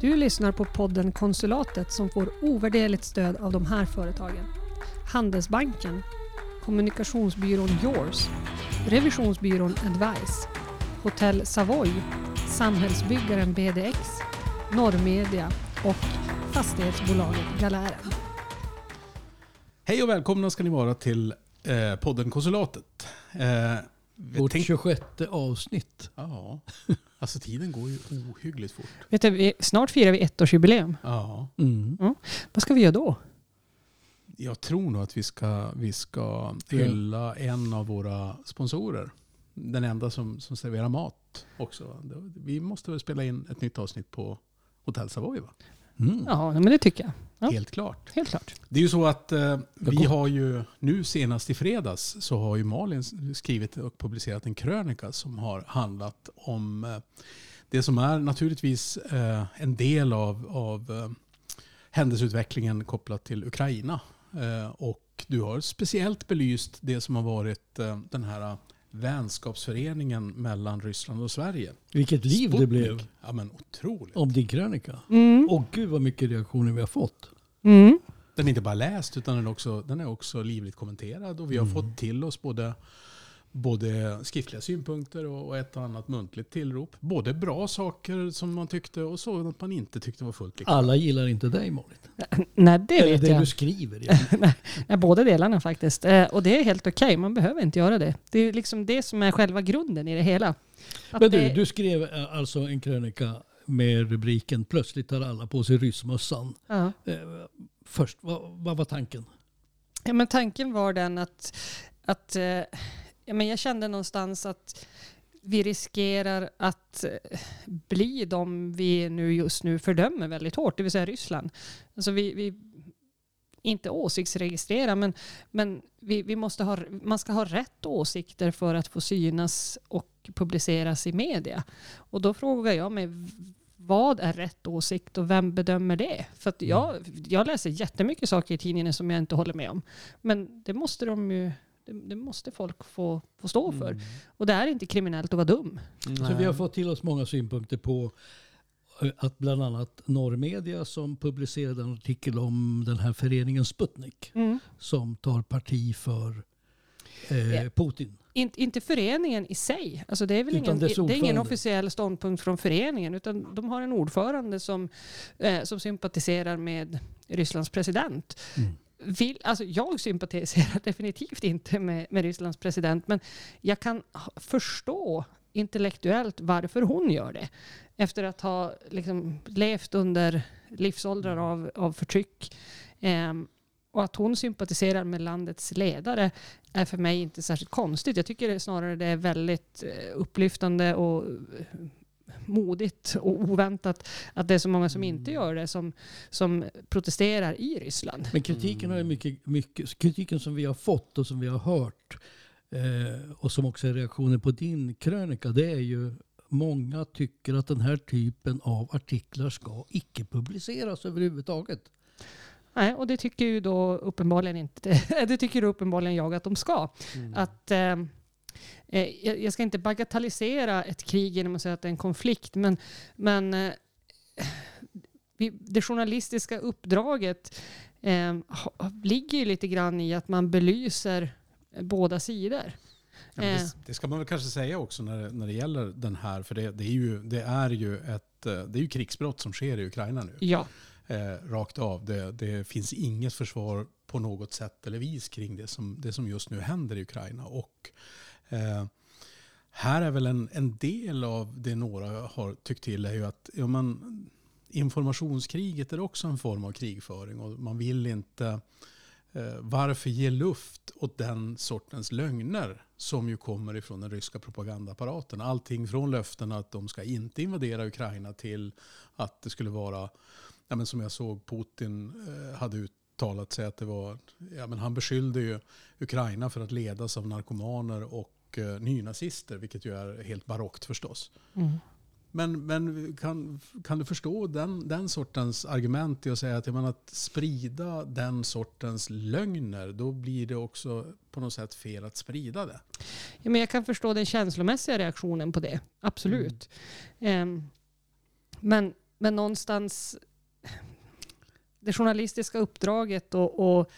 Du lyssnar på podden Konsulatet som får ovärderligt stöd av de här företagen. Handelsbanken, Kommunikationsbyrån Yours, Revisionsbyrån Advice, Hotell Savoy, Samhällsbyggaren BDX, Norrmedia och fastighetsbolaget Galären. Hej och välkomna ska ni vara till eh, podden Konsulatet. Eh, Vårt tänk- 26 avsnitt. Ja, alltså tiden går ju ohyggligt fort. Vet du, vi, snart firar vi ettårsjubileum. Ja, Mm. Vad ska vi göra då? jag tror nog att vi ska, vi ska hylla en av våra sponsorer. Den enda som, som serverar mat också. Vi måste väl spela in ett nytt avsnitt på Hotell Savoy va? Mm. Ja, men det tycker jag. Ja. Helt klart. Helt klart. Det är ju så att eh, vi har ju nu senast i fredags så har ju Malin skrivit och publicerat en krönika som har handlat om eh, det som är naturligtvis eh, en del av, av eh, händelseutvecklingen kopplat till Ukraina. Eh, och du har speciellt belyst det som har varit eh, den här vänskapsföreningen mellan Ryssland och Sverige. Vilket liv det Sputnik. blev Ja men otroligt. om din krönika. Mm. Och gud vad mycket reaktioner vi har fått. Mm. Den är inte bara läst utan den är också, den är också livligt kommenterad. Och vi har Mm. fått till oss både, både skriftliga synpunkter och ett och annat muntligt tillrop. Både bra saker som man tyckte och sådant man inte tyckte var fullt lika. Alla gillar inte dig Malin. Nej, det Eller vet det jag. du skriver. Nej, båda delarna faktiskt. Eh, och det är helt okej, man behöver inte göra det. Det är liksom det som är själva grunden i det hela. Att Men du, det, du skrev eh, alltså en krönika med rubriken Plötsligt tar alla på sig ryssmössan. ja. Eh, Först, vad, vad var tanken? Ja, men tanken var den att, att eh, ja, men jag kände någonstans att vi riskerar att eh, bli de vi nu just nu fördömer väldigt hårt, det vill säga Ryssland. Alltså vi, vi inte åsiktsregistrera, men, men vi, vi måste ha, man ska ha rätt åsikter för att få synas och publiceras i media. Och då frågar jag mig, vad är rätt åsikt och vem bedömer det? För att jag, jag läser jättemycket saker i tidningen som jag inte håller med om. Men det måste de ju det, det måste folk få, få stå för. Mm. Och det är inte kriminellt att vara dum. Så vi har fått till oss många synpunkter på eh, att bland annat Norrmedia som publicerade en artikel om den här föreningen Sputnik som tar parti för eh, Ja. Putin. In, inte föreningen i sig. Alltså det, är väl ingen, det är ingen officiell ståndpunkt från föreningen. Utan de har en ordförande som, eh, som sympatiserar med Rysslands president. Mm. Vill, alltså jag sympatiserar definitivt inte med, med Rysslands president. Men jag kan förstå intellektuellt varför hon gör det. Efter att ha liksom, levt under livsåldrar av, av förtryck. Ehm, och att hon sympatiserar med landets ledare är för mig inte särskilt konstigt. Jag tycker snarare det är väldigt eh, upplyftande och eh, modigt och oväntat att det är så många som inte gör det som, som protesterar i Ryssland. Men kritiken, har ju mycket, mycket, kritiken som vi har fått och som vi har hört eh, och som också är reaktioner på din krönika det är ju många tycker att den här typen av artiklar ska icke publiceras överhuvudtaget. Nej, och det tycker ju då uppenbarligen inte, det tycker uppenbarligen jag att de ska. Mm. Att, eh, jag jag ska inte bagatellisera ett krig genom att säga att det är en konflikt, men, men eh, det journalistiska uppdraget eh, ligger ju lite grann i att man belyser båda sidor. Ja, Eh. det, det ska man väl kanske säga också när, det- när det gäller den här. För det, det, är ju, det är ju ett eh, det är ju krigsbrott som sker i Ukraina nu. Ja, Eh, rakt av. Det, det finns inget försvar på något sätt eller vis kring det som, det som just nu händer i Ukraina. Och eh, här är väl en, en del av det några har tyckt till är ju att ja, man, informationskriget är också en form av krigföring och man vill inte eh, varför ge luft åt den sortens lögner som ju kommer ifrån den ryska propagandaapparaten. Allting från löften att de ska inte invadera Ukraina till att det skulle vara, ja, men som jag såg Putin eh, hade uttalat sig att det var, ja, men han beskyllde ju Ukraina för att ledas av narkomaner och eh, nynazister, vilket ju är helt barockt förstås. mm. Men, men kan, kan du förstå den, den sortens argument i att säga att, jag menar, att sprida den sortens lögner, då blir det också på något sätt fel att sprida det. Ja, men jag kan förstå den känslomässiga reaktionen på det. Absolut. Ehm, men men någonstans det journalistiska uppdraget och, och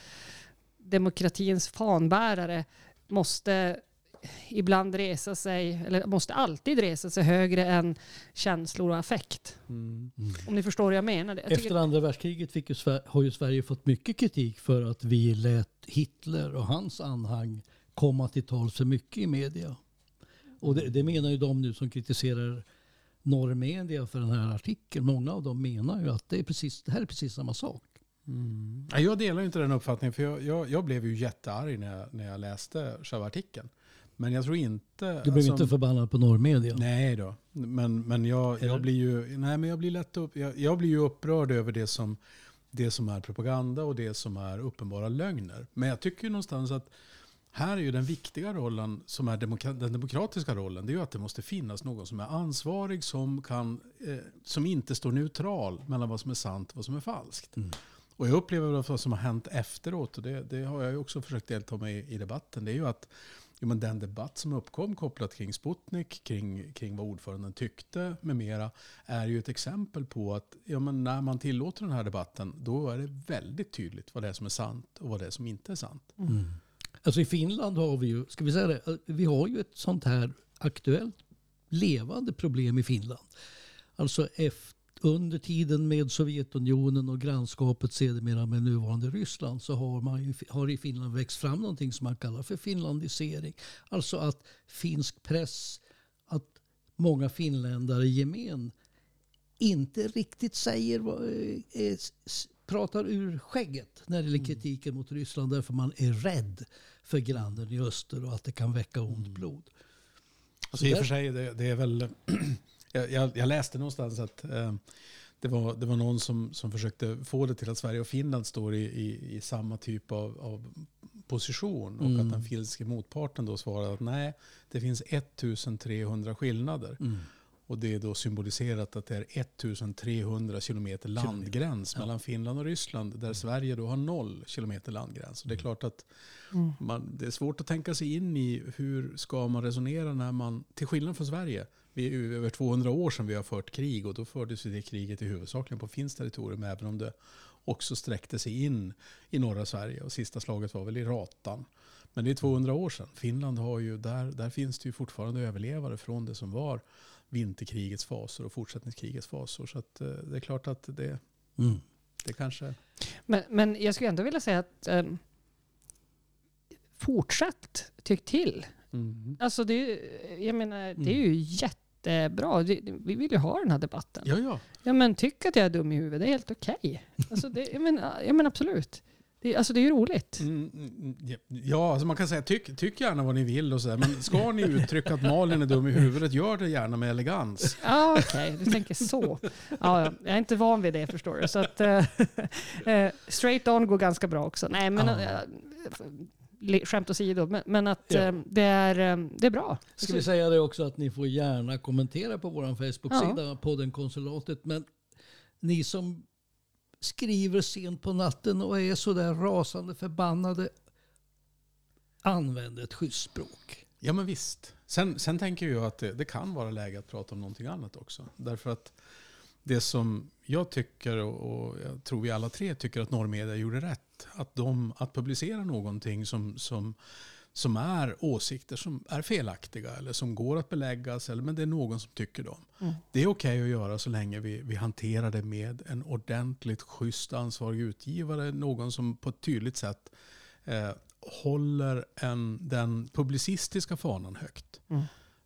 demokratins fanbärare måste ibland resa sig, eller måste alltid resa sig högre än känslor och affekt. Mm. Om ni förstår vad jag menar. Jag Efter andra världskriget fick ju Sver- har ju Sverige fått mycket kritik för att vi lät Hitler och hans anhang komma till tals för mycket i media. Och det, det menar ju de nu som kritiserar norrmedia för den här artikeln. Många av dem menar ju att det, är precis, det här är precis samma sak. Mm. Ja, Jag delar inte den uppfattningen, för jag, jag, jag blev ju jättearg när jag, när jag läste själva artikeln. Men jag tror inte... Du blev alltså- inte förbannad på norrmedia? Nej då, men, men jag, jag blir ju nej, men jag blir lätt upp, jag, jag blir ju upprörd över det som, det som är propaganda och det som är uppenbara lögner. Men jag tycker ju någonstans att här är ju den viktiga rollen, som är demokra den demokratiska rollen, det är ju att det måste finnas någon som är ansvarig, som, kan, eh, som inte står neutral mellan vad som är sant och vad som är falskt. Mm. Och jag upplever vad som har hänt efteråt, och det, det har jag ju också försökt delta med i, i debatten, det är ju att jo, men den debatt som uppkom kopplat kring Sputnik, kring, kring vad ordföranden tyckte med mera, är ju ett exempel på att ja, men när man tillåter den här debatten, då är det väldigt tydligt vad det är som är sant och vad det är som inte är sant. Mm. mm. Alltså i Finland har vi ju, ska vi säga det, eh, vi har ju ett sånt här aktuellt levande problem i Finland. Alltså efter, under tiden med Sovjetunionen och grannskapet sedermera med nuvarande Ryssland så har, man ju, har i Finland växt fram någonting som man kallar för finlandisering. Alltså att finsk press, att många finländare i gemen inte riktigt säger, eh, eh, pratar ur skägget när det gäller kritiken mot Ryssland därför man är rädd för grannen i öster och att det kan väcka ont blod. Alltså, I och för sig, det, det är väl... jag, jag, jag läste någonstans att eh, det, var, det var någon som, som försökte få det till att Sverige och Finland står i, i, i samma typ av, av position. Och Mm. att den finska motparten då svarade att nej, det finns 1300 skillnader. Mm. Och det är då symboliserat att det är 1300 kilometer landgräns Ja. mellan Finland och Ryssland. Där Sverige då har noll kilometer landgräns. Och det är klart att Mm. man, det är svårt att tänka sig in i hur ska man resonera när man, till skillnad från Sverige, vi är ju över 200 år sedan vi har fört krig och då fördes det kriget i huvudsakligen på finskt territorium även om det också sträckte sig in i norra Sverige och sista slaget var väl i Ratan. Men det är 200 år sedan. Finland har ju, där, där finns det ju fortfarande överlevare från det som var vinterkrigets fasor och fortsättningskrigets fasor. Så att, eh, det är klart att det, Mm. det kanske... Men, men jag skulle ändå vilja säga att um, fortsätt tyck till. Mm. Alltså det, är ju- jag menar, det är ju jättebra. Vi vill ju ha den här debatten. Ja, ja. Ja men tyck att jag är dum i huvudet, det är helt okej. Alltså det, jag, menar absolut. Det, alltså det är ju roligt. Mm, mm, ja, alltså man kan säga tyck, tyck gärna vad ni vill och sådär. Men ska ni uttrycka att Malin är dum i huvudet, gör det gärna med elegans. Ja okej, du tänker så. Ja, ja, jag är inte van vid det förstår du. Så att, eh, eh, straight on går ganska bra också. Nej men Ja. eh, skämt åsido, men, men att Ja. eh, det, är, eh, det är bra. Ska vi säga det också att ni får gärna kommentera på vår Facebook-sida, podden Konsulatet. Men ni som skriver sent på natten och är sådär rasande förbannade, använd ett schysst språk. Ja men visst. Sen, sen tänker jag att det, det kan vara läge att prata om någonting annat också. Därför att det som jag tycker och, jag tror vi alla tre tycker att Norrmedia gjorde rätt. Att, de, att publicera någonting som, som, som är åsikter som är felaktiga eller som går att beläggas. Eller, men det är någon som tycker dem. Mm. Det är okej att göra så länge vi, vi hanterar det med en ordentligt schysst ansvarig utgivare. Någon som på ett tydligt sätt eh, håller en, den publicistiska fanan högt. Mm.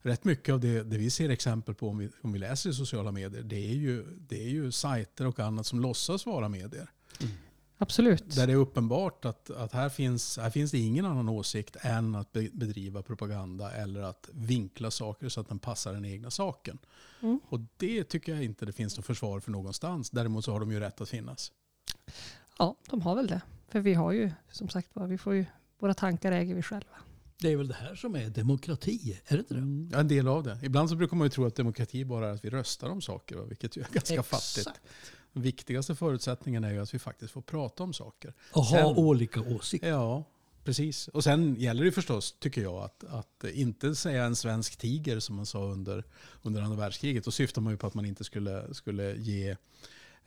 Rätt mycket av det, det vi ser exempel på om vi, om vi läser i sociala medier, det är, ju, det är ju sajter och annat som låtsas vara medier. Absolut. Där det är uppenbart att, att här, finns, här finns det ingen annan åsikt än att be, bedriva propaganda eller att vinkla saker så att den passar den egna saken. Mm. Och det tycker jag inte det finns något försvar för någonstans. Däremot så har de ju rätt att finnas. Ja, de har väl det. För vi har ju, som sagt var, vi får ju, våra tankar äger vi själva. Det är väl det här som är demokrati, är det inte det? Ja, en del av det. Ibland så brukar man ju tro att demokrati bara är att vi röstar om saker, vilket ju är ganska fattigt. Den viktigaste förutsättningen är ju att vi faktiskt får prata om saker. Och ha olika åsikter. Ja, Precis. Och sen gäller det förstås, tycker jag, att, att inte säga en svensk tiger som man sa under, under andra världskriget. Då syftar man ju på att man inte skulle, skulle ge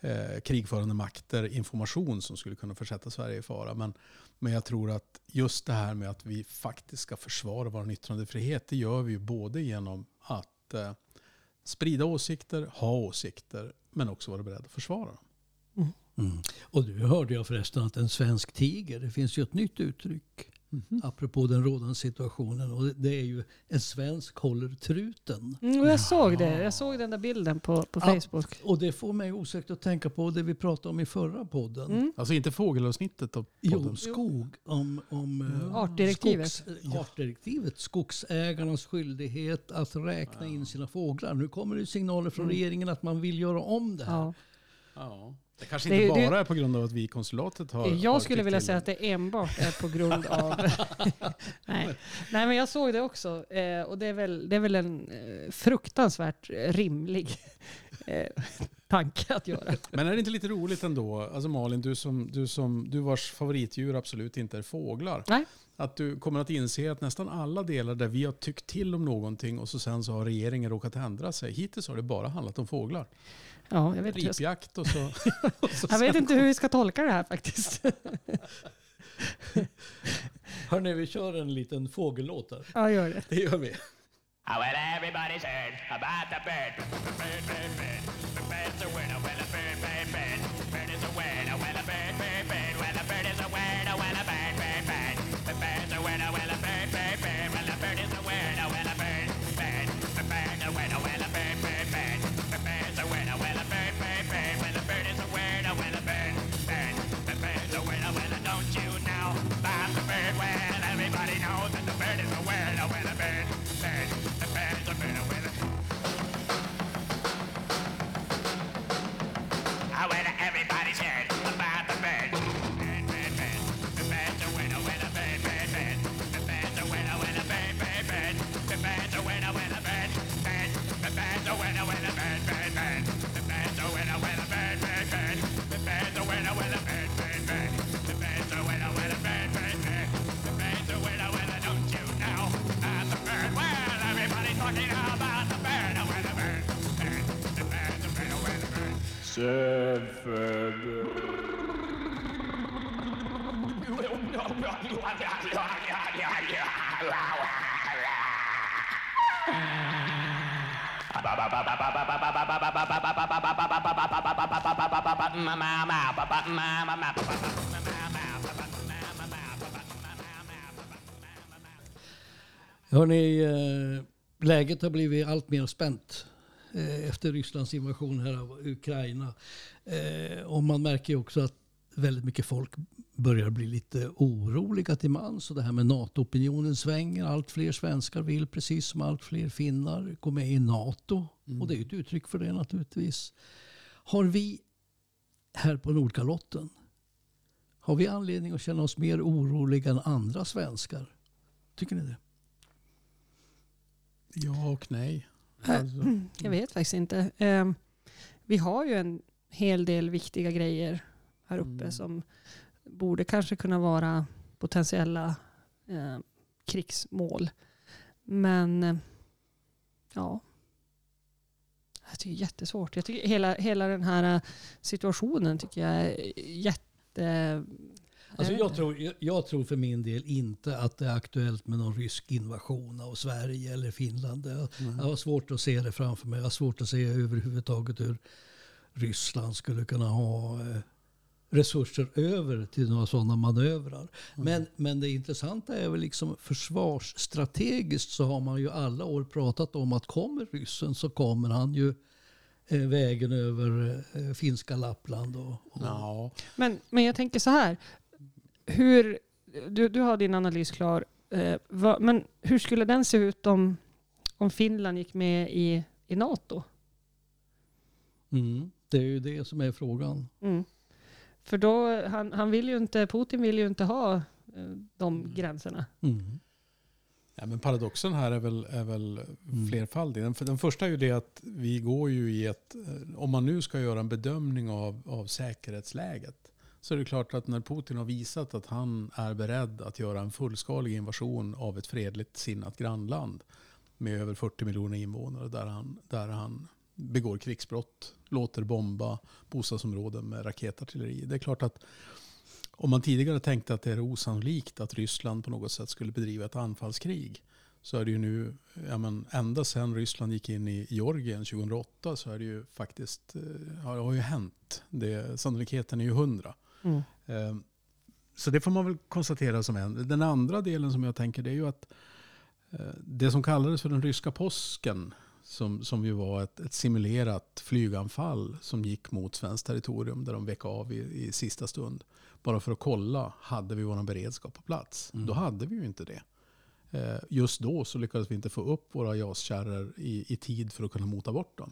eh, krigförande makter information som skulle kunna försätta Sverige i fara. Men, men jag tror att just det här med att vi faktiskt ska försvara vår yttrandefrihet, det gör vi ju både genom att eh, sprida åsikter, ha åsikter, men också vara beredda att försvara dem. Mm. Och nu hörde jag förresten att en svensk tiger, det finns ju ett nytt uttryck. Mm. Apropå den rådande situationen. Och det är ju en svensk håller truten. Mm, jag såg det. Jag såg den där bilden på, på Ja. Facebook. Och det får mig osökt att tänka på det vi pratade om i förra podden. Mm. Alltså inte fågelavsnittet av Jo, podden. skog. Om, om eh, Artdirektivet. Skogs, artdirektivet. Skogsägarnas skyldighet att räkna in sina fåglar. Nu kommer det signaler från Mm. regeringen att man vill göra om det här. Ja. Det kanske Det- inte det- bara är på grund av att vi i konsulatet har... Jag skulle vilja säga det. att det enbart är på grund av... Nej. Nej, men jag såg det också. Eh, och det är väl, det är väl en eh, fruktansvärt rimlig eh, tanke att göra. Men är det inte lite roligt ändå, alltså Malin, du, som, du, som, du vars favoritdjur absolut inte är fåglar. Nej. Att du kommer att inse att nästan alla delar där vi har tyckt till om någonting och så sen så har regeringen råkat ändra sig. Hittills har det bara handlat om fåglar. Ja, jag vet, Ripjakt och så... och så jag vet inte hur vi ska tolka det här faktiskt. Hörni, vi kör en liten fågellåt här. Ja, gör det. Det gör vi. Oh, well, everybody's heard about the bird. Bird, bird, bird. Hörni, eh, läget har blivit allt mer spänt. Eh, efter Rysslands invasion här av Ukraina. Eh, och man märker också att väldigt mycket folk börjar bli lite oroliga till mans. Och det här med NATO-opinionen svänger. Allt fler svenskar vill, precis som allt fler finnar, gå med i NATO. Och det är ett uttryck för det naturligtvis. Har vi här på Nordkalotten, har vi anledning att känna oss mer oroliga än andra svenskar? Tycker ni det? Ja och nej. Äh, Alltså, Jag vet faktiskt inte. Eh, vi har ju en hel del viktiga grejer här uppe Mm. som borde kanske kunna vara potentiella eh, krigsmål. Men eh, ja, jag tycker det är jättesvårt. Jag tycker hela, hela den här eh, situationen tycker jag är jätte... Alltså jag, tror, jag, jag tror för min del inte att det är aktuellt med någon rysk invasion av Sverige eller Finland. Jag, jag har svårt att se det framför mig. Jag har svårt att se överhuvudtaget hur Ryssland skulle kunna ha eh, resurser över till några sådana manövrar. Men, men det intressanta är väl liksom försvarsstrategiskt så har man ju alla år pratat om att kommer ryssen så kommer han ju eh, vägen över eh, finska Lappland. Och, och, ja. Men, men jag tänker så här. Hur, du, du har din analys klar. Eh, vad, men hur skulle den se ut om, om Finland gick med i, i NATO? Mm, det är ju det som är frågan. Mm. För då, han, han vill ju inte, Putin vill ju inte ha eh, de gränserna. Mm. Ja, men paradoxen här är väl, är väl Mm. flerfaldig. Den, den första är ju det att vi går ju i ett, eh, om man nu ska göra en bedömning av, av säkerhetsläget, så är det klart att när Putin har visat att han är beredd att göra en fullskalig invasion av ett fredligt sinnat grannland med över 40 miljoner invånare där han, där han begår krigsbrott, låter bomba bostadsområden med raketartilleri. Det är klart att om man tidigare tänkte att det är osannolikt att Ryssland på något sätt skulle bedriva ett anfallskrig så är det ju nu, ja men ända sedan Ryssland gick in i Georgien 2008 så är det ju faktiskt, eh, ja, det har ju hänt. Det, sannolikheten är ju hundra. Mm. Eh, Så det får man väl konstatera som en. Den andra delen som jag tänker det är ju att eh, det som kallades för den ryska påsken som, som ju var ett, ett simulerat flyganfall som gick mot svenskt territorium där de vek av i, i sista stund. Bara för att kolla, hade vi vår beredskap på plats? Mm. Då hade vi ju inte det. Eh, Just då så lyckades vi inte få upp våra JAS-kärror i, i tid för att kunna mota bort dem.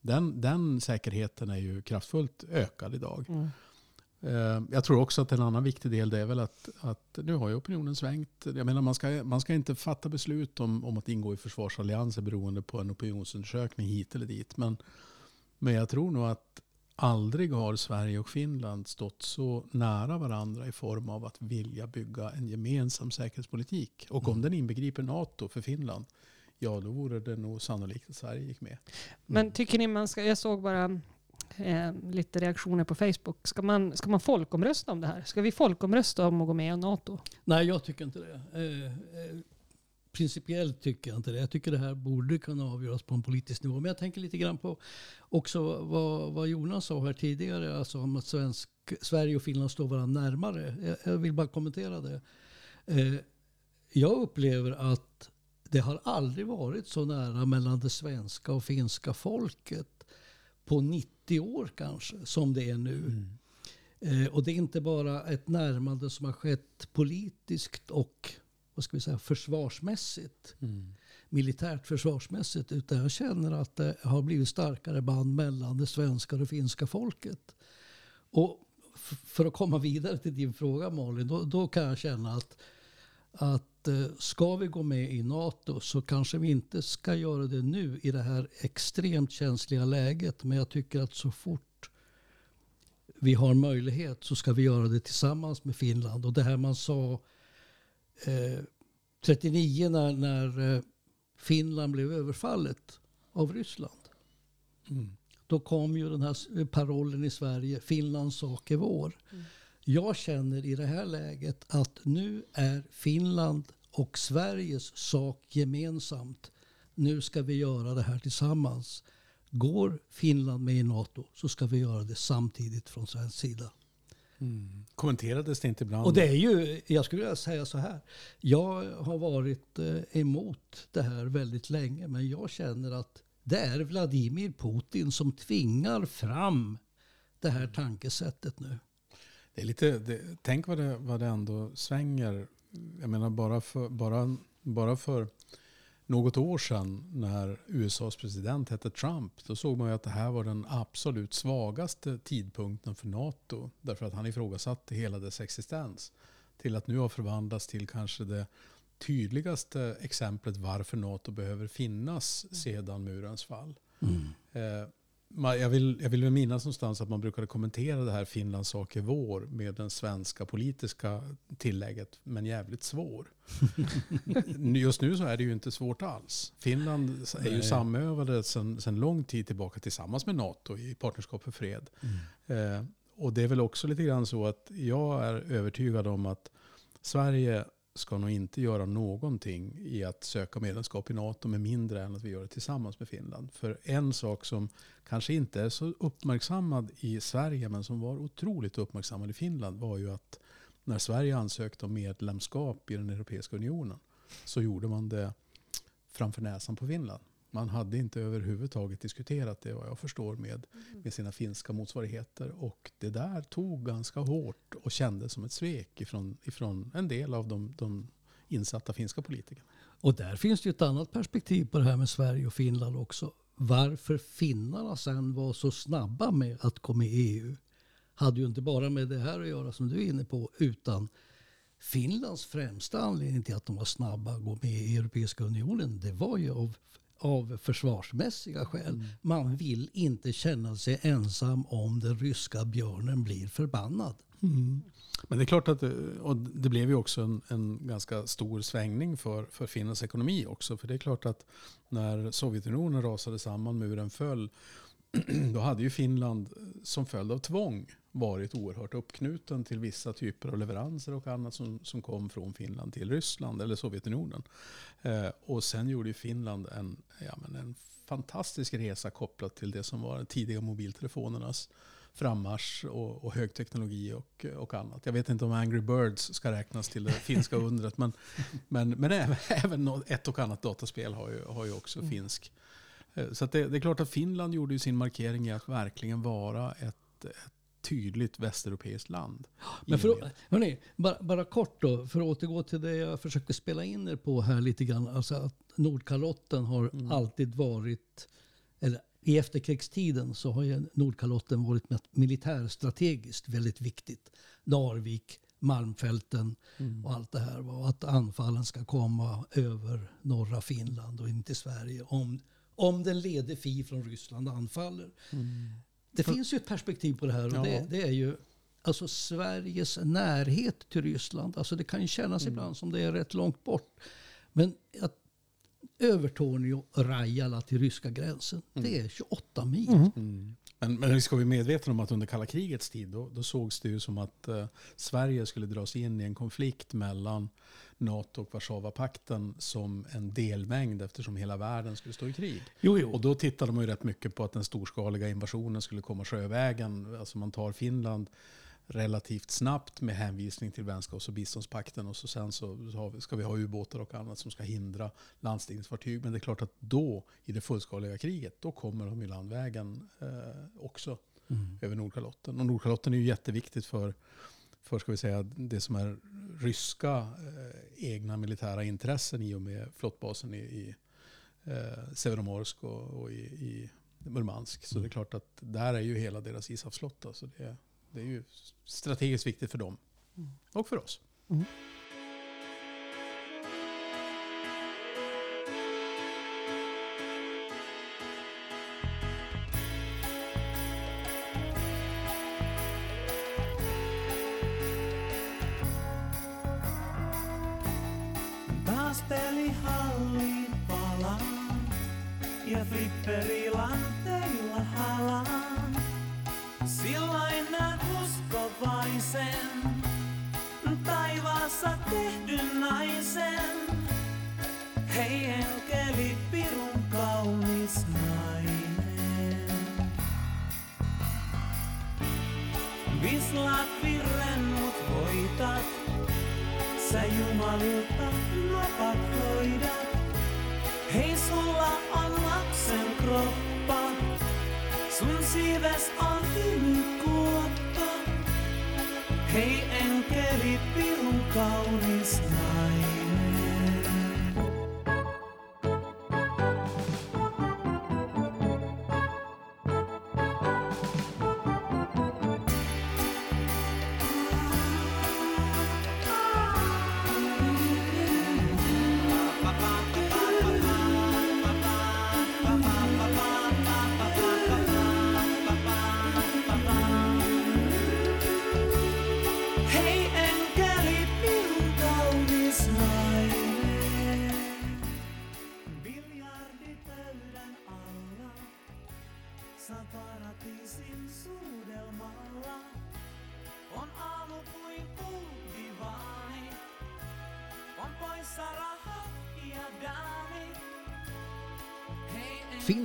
Den, den säkerheten är ju kraftfullt ökad idag. Mm. Eh, Jag tror också att en annan viktig del det är väl att, att nu har ju opinionen svängt. Jag menar man ska, man ska inte fatta beslut om, om att ingå i försvarsallianser beroende på en opinionsundersökning hit eller dit. Men, men jag tror nog att aldrig har Sverige och Finland stått så nära varandra i form av att vilja bygga en gemensam säkerhetspolitik. Och om den inbegriper NATO för Finland, ja då vore det nog sannolikt att Sverige gick med. Men tycker ni man ska, jag såg bara eh, lite reaktioner på Facebook. Ska man, ska man folkomrösta om det här? Ska vi folkomrösta om att gå med i NATO? Nej, jag tycker inte det. Eh, eh, principiellt tycker jag inte det. Jag tycker det här borde kunna avgöras på en politisk nivå. Men jag tänker lite grann på också vad, vad Jonas sa här tidigare. Alltså om att svensk, Sverige och Finland står varandra närmare. Jag, jag vill bara kommentera det. Eh, jag upplever att det har aldrig varit så nära mellan det svenska och finska folket på 90 år kanske som det är nu. Eh, och det är inte bara ett närmande som har skett politiskt och vad ska vi säga, försvarsmässigt. Militärt försvarsmässigt. Utan jag känner att det har blivit starkare band mellan det svenska och det finska folket. Och för att komma vidare till din fråga Malin. Då, då kan jag känna att, att eh, ska vi gå med i NATO så kanske vi inte ska göra det nu i det här extremt känsliga läget. Men jag tycker att så fort vi har möjlighet så ska vi göra det tillsammans med Finland. Och det här man sa eh, 39 när, när eh, Finland blev överfallet av Ryssland. Då kom ju den här parollen i Sverige, Finlands sak är vår. Jag känner i det här läget att nu är Finland och Sveriges sak gemensamt. Nu ska vi göra det här tillsammans. Går Finland med i NATO så ska vi göra det samtidigt från svensk sida. Kommenterades det inte ibland? Och det är ju, jag skulle vilja säga så här. Jag har varit eh, emot det här väldigt länge. Men jag känner att det är Vladimir Putin som tvingar fram det här tankesättet nu. Det är lite, det, tänk vad det, vad det ändå svänger. Jag menar bara för, bara, bara för något år sedan när USAs president hette Trump. Då såg man ju att det här var den absolut svagaste tidpunkten för NATO. Därför att han ifrågasatte hela dess existens. Till att nu har förvandlats till kanske det tydligaste exemplet varför NATO behöver finnas sedan murens fall. Eh, ma- jag, vill, jag vill minnas någonstans att man brukade kommentera det här Finlands sak är vår med den svenska politiska tillägget, men jävligt svår. Just nu så är det ju inte svårt alls. Finland är ju Nej. samövade sedan, lång tid tillbaka tillsammans med NATO i Partnerskap för fred. Eh, och det är väl också lite grann så att jag är övertygad om att Sverige ska nog inte göra någonting i att söka medlemskap i NATO med mindre än att vi gör det tillsammans med Finland. För en sak som kanske inte är så uppmärksammad i Sverige men som var otroligt uppmärksammad i Finland var ju att när Sverige ansökte om medlemskap i den Europeiska unionen så gjorde man det framför näsan på Finland. Man hade inte överhuvudtaget diskuterat det vad jag förstår med, med sina finska motsvarigheter. Och det där tog ganska hårt och kändes som ett svek ifrån, ifrån en del av de, de insatta finska politikerna. Och där finns det ju ett annat perspektiv på det här med Sverige och Finland också. Varför finnarna sen var så snabba med att gå med i EU hade ju inte bara med det här att göra som du är inne på utan Finlands främsta anledning till att de var snabba att gå med i Europeiska unionen det var ju av av försvarsmässiga skäl. Mm. Man vill inte känna sig ensam om den ryska björnen blir förbannad. Mm. Men det är klart att det, och det blev ju också en, en ganska stor svängning för, för Finlands ekonomi också. För det är klart att när Sovjetunionen rasade samman, muren föll, då hade ju Finland som följd av tvång varit oerhört uppknuten till vissa typer av leveranser och annat som, som kom från Finland till Ryssland eller Sovjetunionen. Eh, och sen gjorde ju Finland en, ja, men en fantastisk resa kopplat till det som var de tidiga mobiltelefonernas frammarsch och, och hög teknologi och, och annat. Jag vet inte om Angry Birds ska räknas till det finska undret. Men, men, men även, även ett och annat dataspel har ju, har ju också finsk. Eh, Så det, det är klart att Finland gjorde ju sin markering i att verkligen vara ett, ett tydligt västeuropeiskt land. Men för, hörni, bara, bara kort då, för att återgå till det jag försökte spela in er på här lite grann. Alltså att Nordkalotten har Mm. alltid varit, eller i efterkrigstiden så har ju Nordkalotten varit militärstrategiskt väldigt viktigt. Narvik, Malmfälten Mm. och allt det här. Och att anfallen ska komma över norra Finland och in till Sverige om, om den lede fi från Ryssland anfaller. Det finns ju ett perspektiv på det här och Ja. det, det är ju alltså Sveriges närhet till Ryssland. Alltså det kan ju kännas ibland som det är rätt långt bort. Men att Övertorneå, Rajala till ryska gränsen, det är 28 mil. Mm. Men, men vi ska vara medvetna om att under kalla krigets tid då, då sågs det ju som att eh, Sverige skulle dras in i en konflikt mellan NATO och Warszawapakten som en delmängd eftersom hela världen skulle stå i krig. Jo, jo. Och då tittade man ju rätt mycket på att den storskaliga invasionen skulle komma sjövägen. Alltså man tar Finland relativt snabbt med hänvisning till vänskaps och biståndspakten och så sen så ska vi ha ubåtar och annat som ska hindra landstigningsfartyg. Men det är klart att då, i det fullskaliga kriget, då kommer de i landvägen eh, också över Nordkalotten. Och Nordkalotten är ju jätteviktigt för, för ska vi säga, det som är ryska eh, egna militära intressen i och med flottbasen i, i eh, Severomorsk och, och i, i Murmansk. Så det är klart att där är ju hela deras ishavsflotta. Så det, det är ju strategiskt viktigt för dem. Och för oss. Taas pelihalli palaa ja flipperilanteilla halaan. Silloin näen uskovaisen, taivaassa tehdyn naisen. Hei enkeli, pirun kaunis nainen. Vislaat Sä Jumalilta napat hoidat. Hei sulla on lapsen kroppa. Sun siives on hymykuoppa. Hei enkeli, pirun kaunis nainen.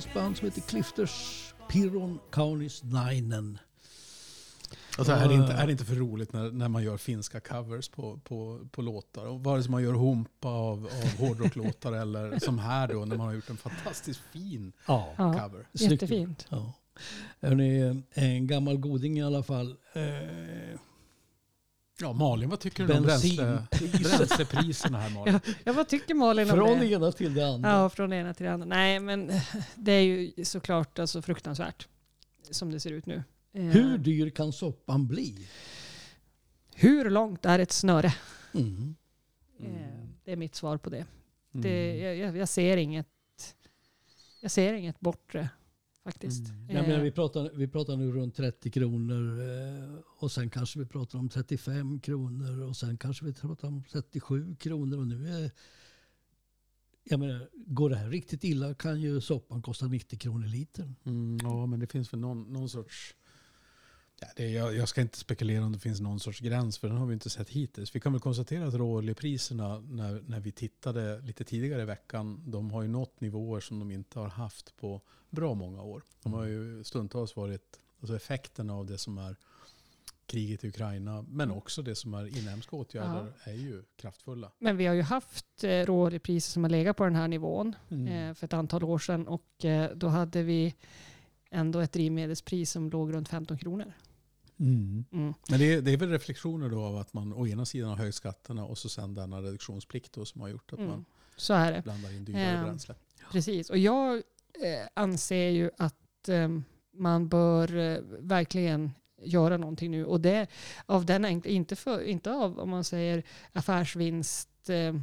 Finns band som heter Clifters Piron Kaunis Nainen. Alltså är, det inte, är det inte för roligt när, när man gör finska covers på, på, på låtar? Och vare sig man gör humpa av, av hårdrocklåtar eller som här då när man har gjort en fantastiskt fin Ja. Cover. Snyggt jättefint. ja. Hörrni, en gammal goding i alla fall. Eh, Ja, Malin, vad tycker du om bränsle, bränslepriserna här Malin? Ja, ja, vad tycker Malin om Från det? det ena till det andra. Ja, från det ena till det andra. Nej, men det är ju såklart alltså fruktansvärt som det ser ut nu. Eh, Hur dyr kan soppan bli? hur långt är ett snöre? Mm. Eh, Det är mitt svar på det. Mm. det jag, jag- jag ser inget jag ser inget bortre faktiskt. Mm. Jag menar, Eh, vi, pratar, vi pratar nu runt 30 kronor eh, och sen kanske vi pratar om 35 kronor och sen kanske vi pratar om 37 kronor och nu är jag menar, går det här riktigt illa kan ju soppan kosta 90 kronor litern. Mm, ja, men det finns väl någon, någon sorts... Ja, det, jag, jag ska inte spekulera om det finns någon sorts gräns, för den har vi inte sett hittills. Vi kan väl konstatera att råoljepriserna, när, när vi tittade lite tidigare i veckan, de har ju nått nivåer som de inte har haft på bra många år. De har ju stundtals varit, alltså effekterna av det som är kriget i Ukraina, men också det som är inhemska åtgärder, är ju kraftfulla. Men vi har ju haft eh, råoljepriser som har legat på den här nivån Mm. eh, för ett antal år sedan och eh, då hade vi ändå ett drivmedelspris som låg runt 15 kronor. Mm. Mm. Men det är, det är väl reflektioner då av att man å ena sidan har höjt skatterna och så sen denna reduktionsplikt då som har gjort att Mm. man Så är det. blandar in dyrare Ehm, bränsle. Precis. Och jag eh, anser ju att eh, man bör eh, verkligen göra någonting nu. Och det av den enkla, inte, för, inte av om man säger affärsvinst eh,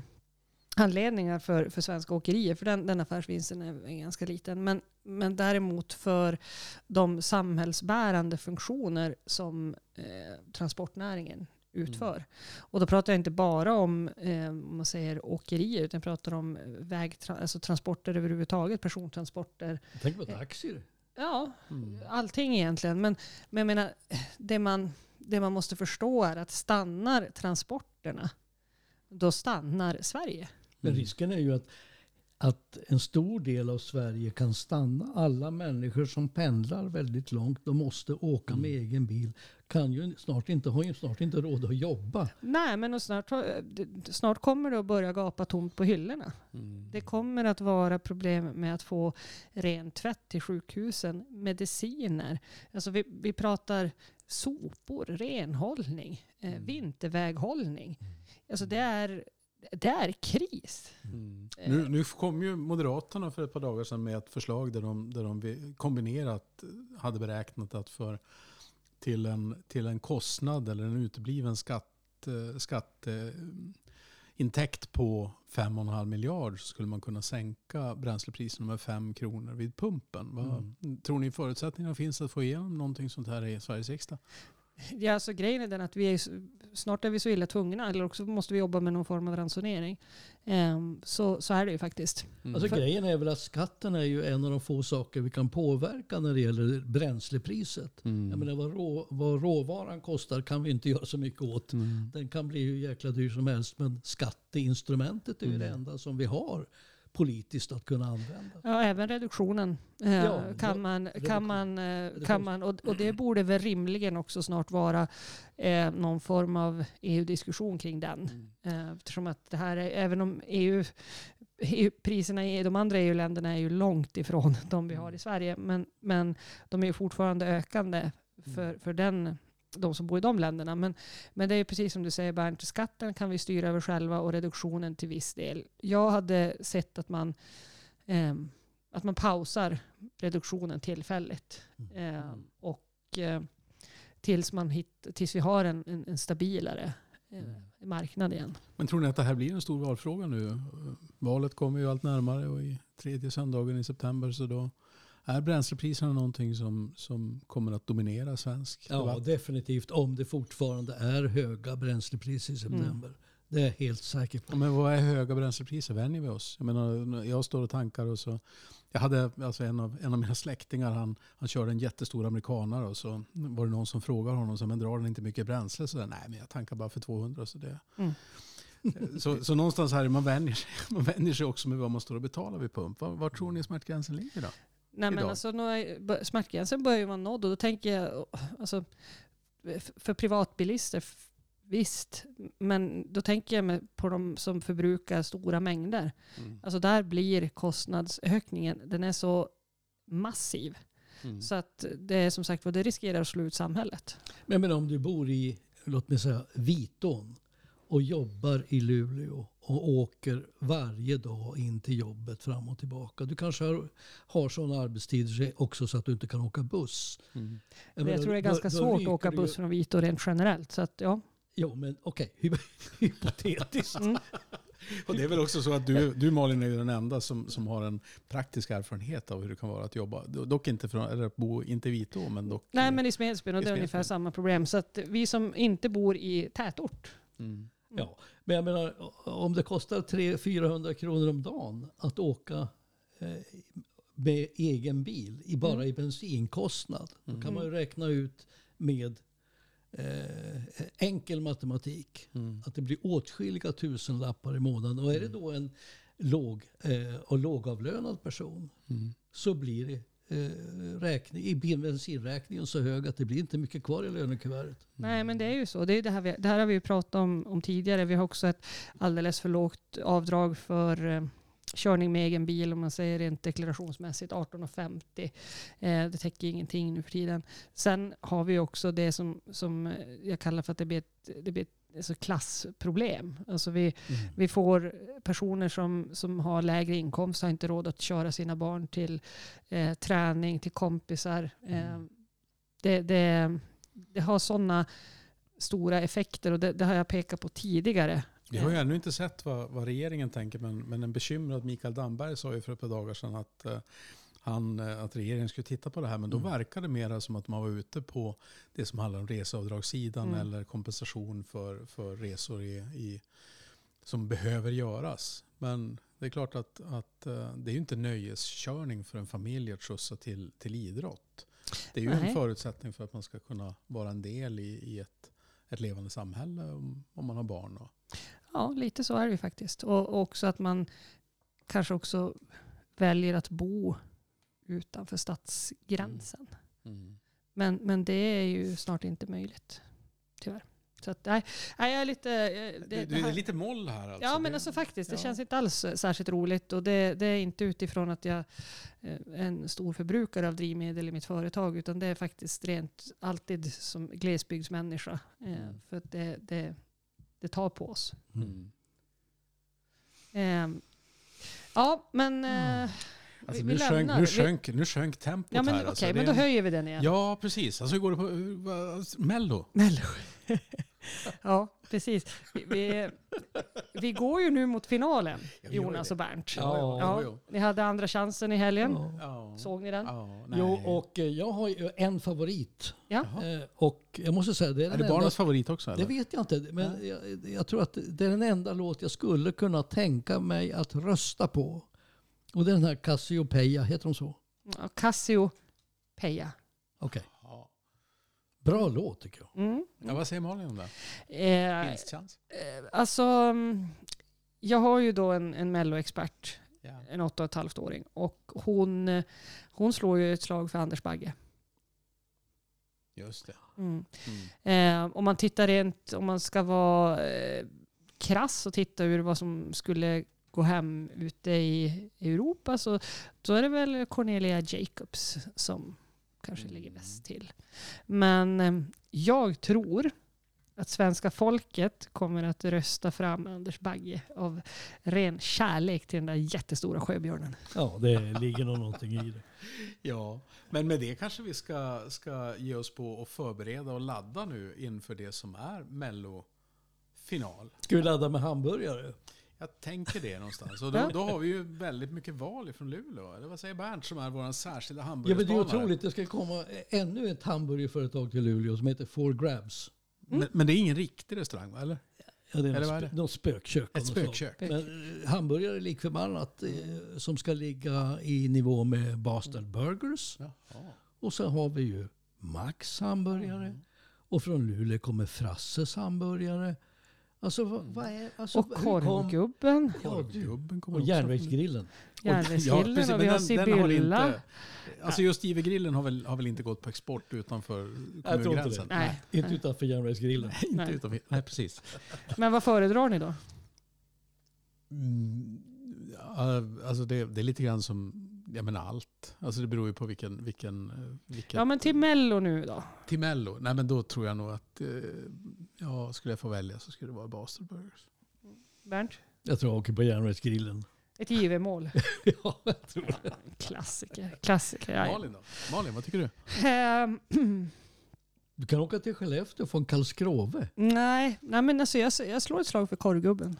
anledningar för, för svenska åkerier, för den, den affärsvinsten är, är ganska liten. Men, men däremot för de samhällsbärande funktioner som eh, transportnäringen utför. Och då pratar jag inte bara om eh, om man säger åkerier, utan jag pratar om vägtra- alltså transporter överhuvudtaget, persontransporter. Tänk på taxier. Ja, Mm. allting egentligen. Men, men jag menar, det man, det man måste förstå är att stannar transporterna, då stannar Sverige. Men Mm. risken är ju att, att en stor del av Sverige kan stanna. Alla människor som pendlar väldigt långt, de måste åka med egen bil, kan ju snart inte, har ju snart inte råd att jobba. Nej, men snart, snart kommer det att börja gapa tomt på hyllorna. Mm. Det kommer att vara problem med att få ren tvätt till sjukhusen, mediciner. Alltså vi, vi pratar sopor, renhållning, eh, Mm. vinterväghållning. Alltså det är, det är kris. Mm. Nu, nu kom ju Moderaterna för ett par dagar sedan med ett förslag där de, där de kombinerat hade beräknat att för till en, till en kostnad eller en utebliven skatt, eh, skatteintäkt på 5,5 miljard så skulle man kunna sänka bränslepriserna med 5 kronor vid pumpen. Vad, Tror ni förutsättningarna finns att få igenom någonting sånt här i Sveriges riksdag? Ja, alltså grejen är den att vi är, snart är vi så illa tvungna, eller också måste vi jobba med någon form av ransonering. Ehm, så, så är det ju faktiskt. Alltså För- grejen är väl att skatten är ju en av de få saker vi kan påverka när det gäller bränslepriset. Mm. Jag menar vad, rå, vad råvaran kostar kan vi inte göra så mycket åt. Mm. Den kan bli hur jäkla dyr som helst men skatteinstrumentet är ju det enda som vi har politiskt att kunna använda. Ja, även reduktionen eh, Ja, kan man, reduktion. kan man, eh, kan man och, och det borde väl rimligen också snart vara eh, någon form av EU-diskussion kring den. Eh, eftersom att det här är, även om EU, EU priserna i de andra EU-länderna är ju långt ifrån de vi har i Sverige, men, men de är fortfarande ökande för, för den de som bor i de länderna. Men, men det är precis som du säger Bernt, skatten kan vi styra över själva och reduktionen till viss del. Jag hade sett att man, ehm, att man pausar reduktionen tillfälligt. Ehm, och eh, tills, man hitt, tills vi har en, en, en stabilare eh, marknad igen. Men tror ni att det här blir en stor valfråga nu? Valet kommer ju allt närmare och i tredje söndagen i september så då är bränslepriserna någonting som, som kommer att dominera svensk Ja, debatt? definitivt. Om det fortfarande är höga bränslepriser i september. Det är jag helt säker på. Men vad är höga bränslepriser? Vänjer vi oss? Jag menar, jag står och tankar och så. Jag hade alltså en, av, en av mina släktingar, han, han körde en jättestor amerikanare och så var det någon som frågade honom, så, men drar den inte mycket bränsle? Så där, Nej, men jag tankar bara för 200. Så, det. Mm. så, så någonstans här, man vänjer, sig, man vänjer sig också med vad man står och betalar vid pump. Var, var tror ni smärtgränsen ligger då? Nej, men Idag. alltså, nu är- smärtgränsen börjar ju vara nådd och då tänker jag, alltså, för privatbilister, visst, men då tänker jag på de som förbrukar stora mängder. Alltså där blir kostnadsökningen, den är så massiv. Mm. Så att det är som sagt vad det riskerar att slå ut samhället. Men menar, om du bor i, låt mig säga, Vitån och jobbar i Luleå och åker varje dag in till jobbet fram och tillbaka. Du kanske har, har sådana arbetstider också så att du inte kan åka buss. Mm. Jag, menar, tror det är då- ganska då svårt att ryker åka buss från Vito rent generellt. Så att, ja. Jo, men okej, hy- hypotetiskt. Mm. Och det är väl också så att du, du Malin är ju den enda som, som har en praktisk erfarenhet av hur det kan vara att jobba. Dock inte från, eller att bo, inte i Vitå, men dock. Nej, men i Smedsbyn och det är ungefär samma problem. Så att vi som inte bor i tätort. Mm. Ja, men jag menar om det kostar 300-400 kronor om dagen att åka eh, med egen bil, i bara Mm. i bensinkostnad, då kan man ju räkna ut med eh, enkel matematik Mm. att det blir åtskilliga tusenlappar i månaden. Och är det då en låg eh, och lågavlönad person Mm. så blir det Eh, räkning, i bil- bensinräkningen så hög att det blir inte mycket kvar i lönekuvertet. Mm. Nej, men det är ju så. Det, är det, här vi, det här har vi ju pratat om, om tidigare. Vi har också ett alldeles för lågt avdrag för eh, körning med egen bil, om man säger rent deklarationsmässigt, 18,50. Eh, det täcker ingenting nu för tiden. Sen har vi också det som, som eh, jag kallar för att det blir ett, det blir ett alltså klassproblem. Alltså vi, vi får personer som, som har lägre inkomst, har inte råd att köra sina barn till eh, träning, till kompisar. Eh, det, det, det har sådana stora effekter och det, det har jag pekat på tidigare. Vi har ju ännu inte sett vad, vad regeringen tänker, men, men en bekymrad Mikael Damberg sa ju för ett par dagar sedan att, eh, han, eh, att regeringen skulle titta på det här. Men då verkar det mera som att man var ute på det som handlar om reseavdragssidan Mm. eller kompensation för, för resor i, i, som behöver göras. Men det är klart att, att eh, det är ju inte nöjeskörning för en familj att skjutsa till, till idrott. Det är ju Nej. en förutsättning för att man ska kunna vara en del i, i ett, ett levande samhälle om, om man har barn. Och, Ja, lite så är det ju faktiskt. Och, och också att man kanske också väljer att bo utanför stadsgränsen. Men, men det är ju snart inte möjligt, tyvärr. Så att, nej, nej, jag är lite... eh, Det, det här- är lite moll här alltså. Ja men alltså faktiskt, det ja. känns inte alls särskilt roligt och det, det är inte utifrån att jag eh, är en stor förbrukare av drivmedel i mitt företag utan det är faktiskt rent alltid som glesbygdsmänniska. Eh, Mm. För att det, det, det tar på oss. Mm. Eh, ja men eh, Alltså, vi, nu, vi sjönk, nu, sjönk, nu sjönk tempot Ja men här. okej, alltså. Det men då en- höjer vi den igen. Ja, precis. Alltså hur går det på Mello? Mello. ja, precis. Vi, vi, vi går ju nu mot finalen, Ja, Jonas det. och Bernt. Ja, Ja, jo, ni hade andra chansen i helgen. Ja. Ja. Såg ni den? Ja, nej. Jo, och eh, jag har ju en favorit. Ja. Eh, Och jag måste säga, det är, Är det enda, barnens favorit också? Det Eller? vet jag inte, men jag, jag tror att det är den enda låt jag skulle kunna tänka mig att rösta på. Och det är den här Cassiopeia, heter de så? Ja, Casio Peja. Okej. Ja. Bra låt tycker jag. Mm. Ja, vad säger Malin om det? Eh, Vinstchans? eh, alltså, mm, jag har ju då en, en melloexpert, en åtta och ett halvt åring. Och hon, hon slår ju ett slag för Anders Bagge. Just det. Mm. Mm. Eh, om man tittar rent, om man ska vara eh, krass och titta ur vad som skulle gå hem ute i Europa så då är det väl Cornelia Jacobs som kanske ligger bäst till. Men eh, jag tror att svenska folket kommer att rösta fram Anders Bagge av ren kärlek till den där jättestora sjöbjörnen. Ja, det ligger nog någonting i det. Ja, men med det kanske vi ska, ska ge oss på att förbereda och ladda nu inför det som är Mello-final. Ska vi ladda med hamburgare? Jag tänker det någonstans. Och då, då har vi ju väldigt mycket val ifrån Luleå. Eller vad säger Bernt som är vår särskilda Ja, men det är hamburgerspanare? otroligt. Det ska komma ännu ett hamburgerföretag till Luleå som heter Four Grabs. Men, men det är ingen riktig restaurang, va? eller? Ja, det är Eller något, vad är något spökkök. Ett spökkök. Men eh, hamburgare lik förbannat eh, som ska ligga i nivå med Boston Burgers. Jaha. Och så har vi ju Max hamburgare. Mm. Och från Luleå kommer Frasses hamburgare. Alltså vad, är... Alltså, Och korvgubben, Ja. Korvgubben kommer Och järnvägsgrillen. järnvägsgrillen precis, och vi har den- den har Sibylla. inte- Alltså just Ivergrillen har väl, har väl inte gått på export utanför tror inte kommungränsen? det. Nej. Inte utanför järnvägsgrillen. Inte Nej. utanför, nej, precis. Men vad föredrar ni då? Mm, ja, alltså det, det är lite grann som, jag menar allt. Alltså det beror ju på vilken, vilken, eh, vilken Ja men till Mello nu då? till Mello. Nej men då tror jag nog att, eh, ja skulle jag få välja så skulle det vara Boston Burgers. Bernt? Jag tror jag åker på järnvägsgrillen. Ett givemål. ja, jag tror det. Klassiker. Klassiker. Ja. Malin då? Malin, vad tycker du? Ehm, Du kan åka till Skellefteå från Karlskrove. Nej, nej men alltså jag, jag slår ett slag för korvgubben.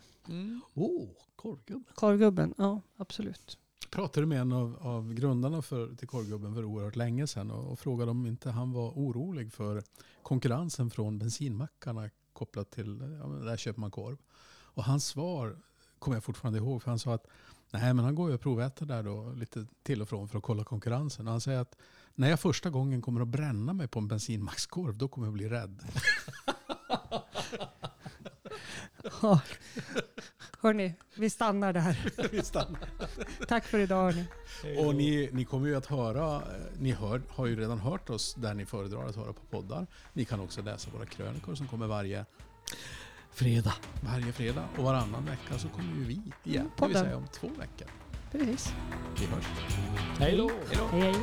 Åh, oh, korvgubben. Korvgubben, ja absolut. Pratade med en av, av grundarna för, till Korvgubben för oerhört länge sedan och, och frågade om inte han var orolig för konkurrensen från bensinmackarna kopplat till, ja, där köper man korv. Och hans svar kommer jag fortfarande ihåg för han sa att nej men han går ju och proväter där då lite till och från för att kolla konkurrensen. Och han säger att när jag första gången kommer att bränna mig på en bensinmackskorv då kommer jag bli rädd. Hörni, vi stannar där. Vi stannar. Tack för idag hörni. Och ni, ni kommer ju att höra, eh, ni hör, har ju redan hört oss där ni föredrar att höra på poddar. Ni kan också läsa våra krönikor som kommer varje, Fredag. varje fredag. Och varannan vecka så kommer ju vi igen. Det vill säga om två veckor. Precis. Vi hörs. Hej då. Hej då. Hej.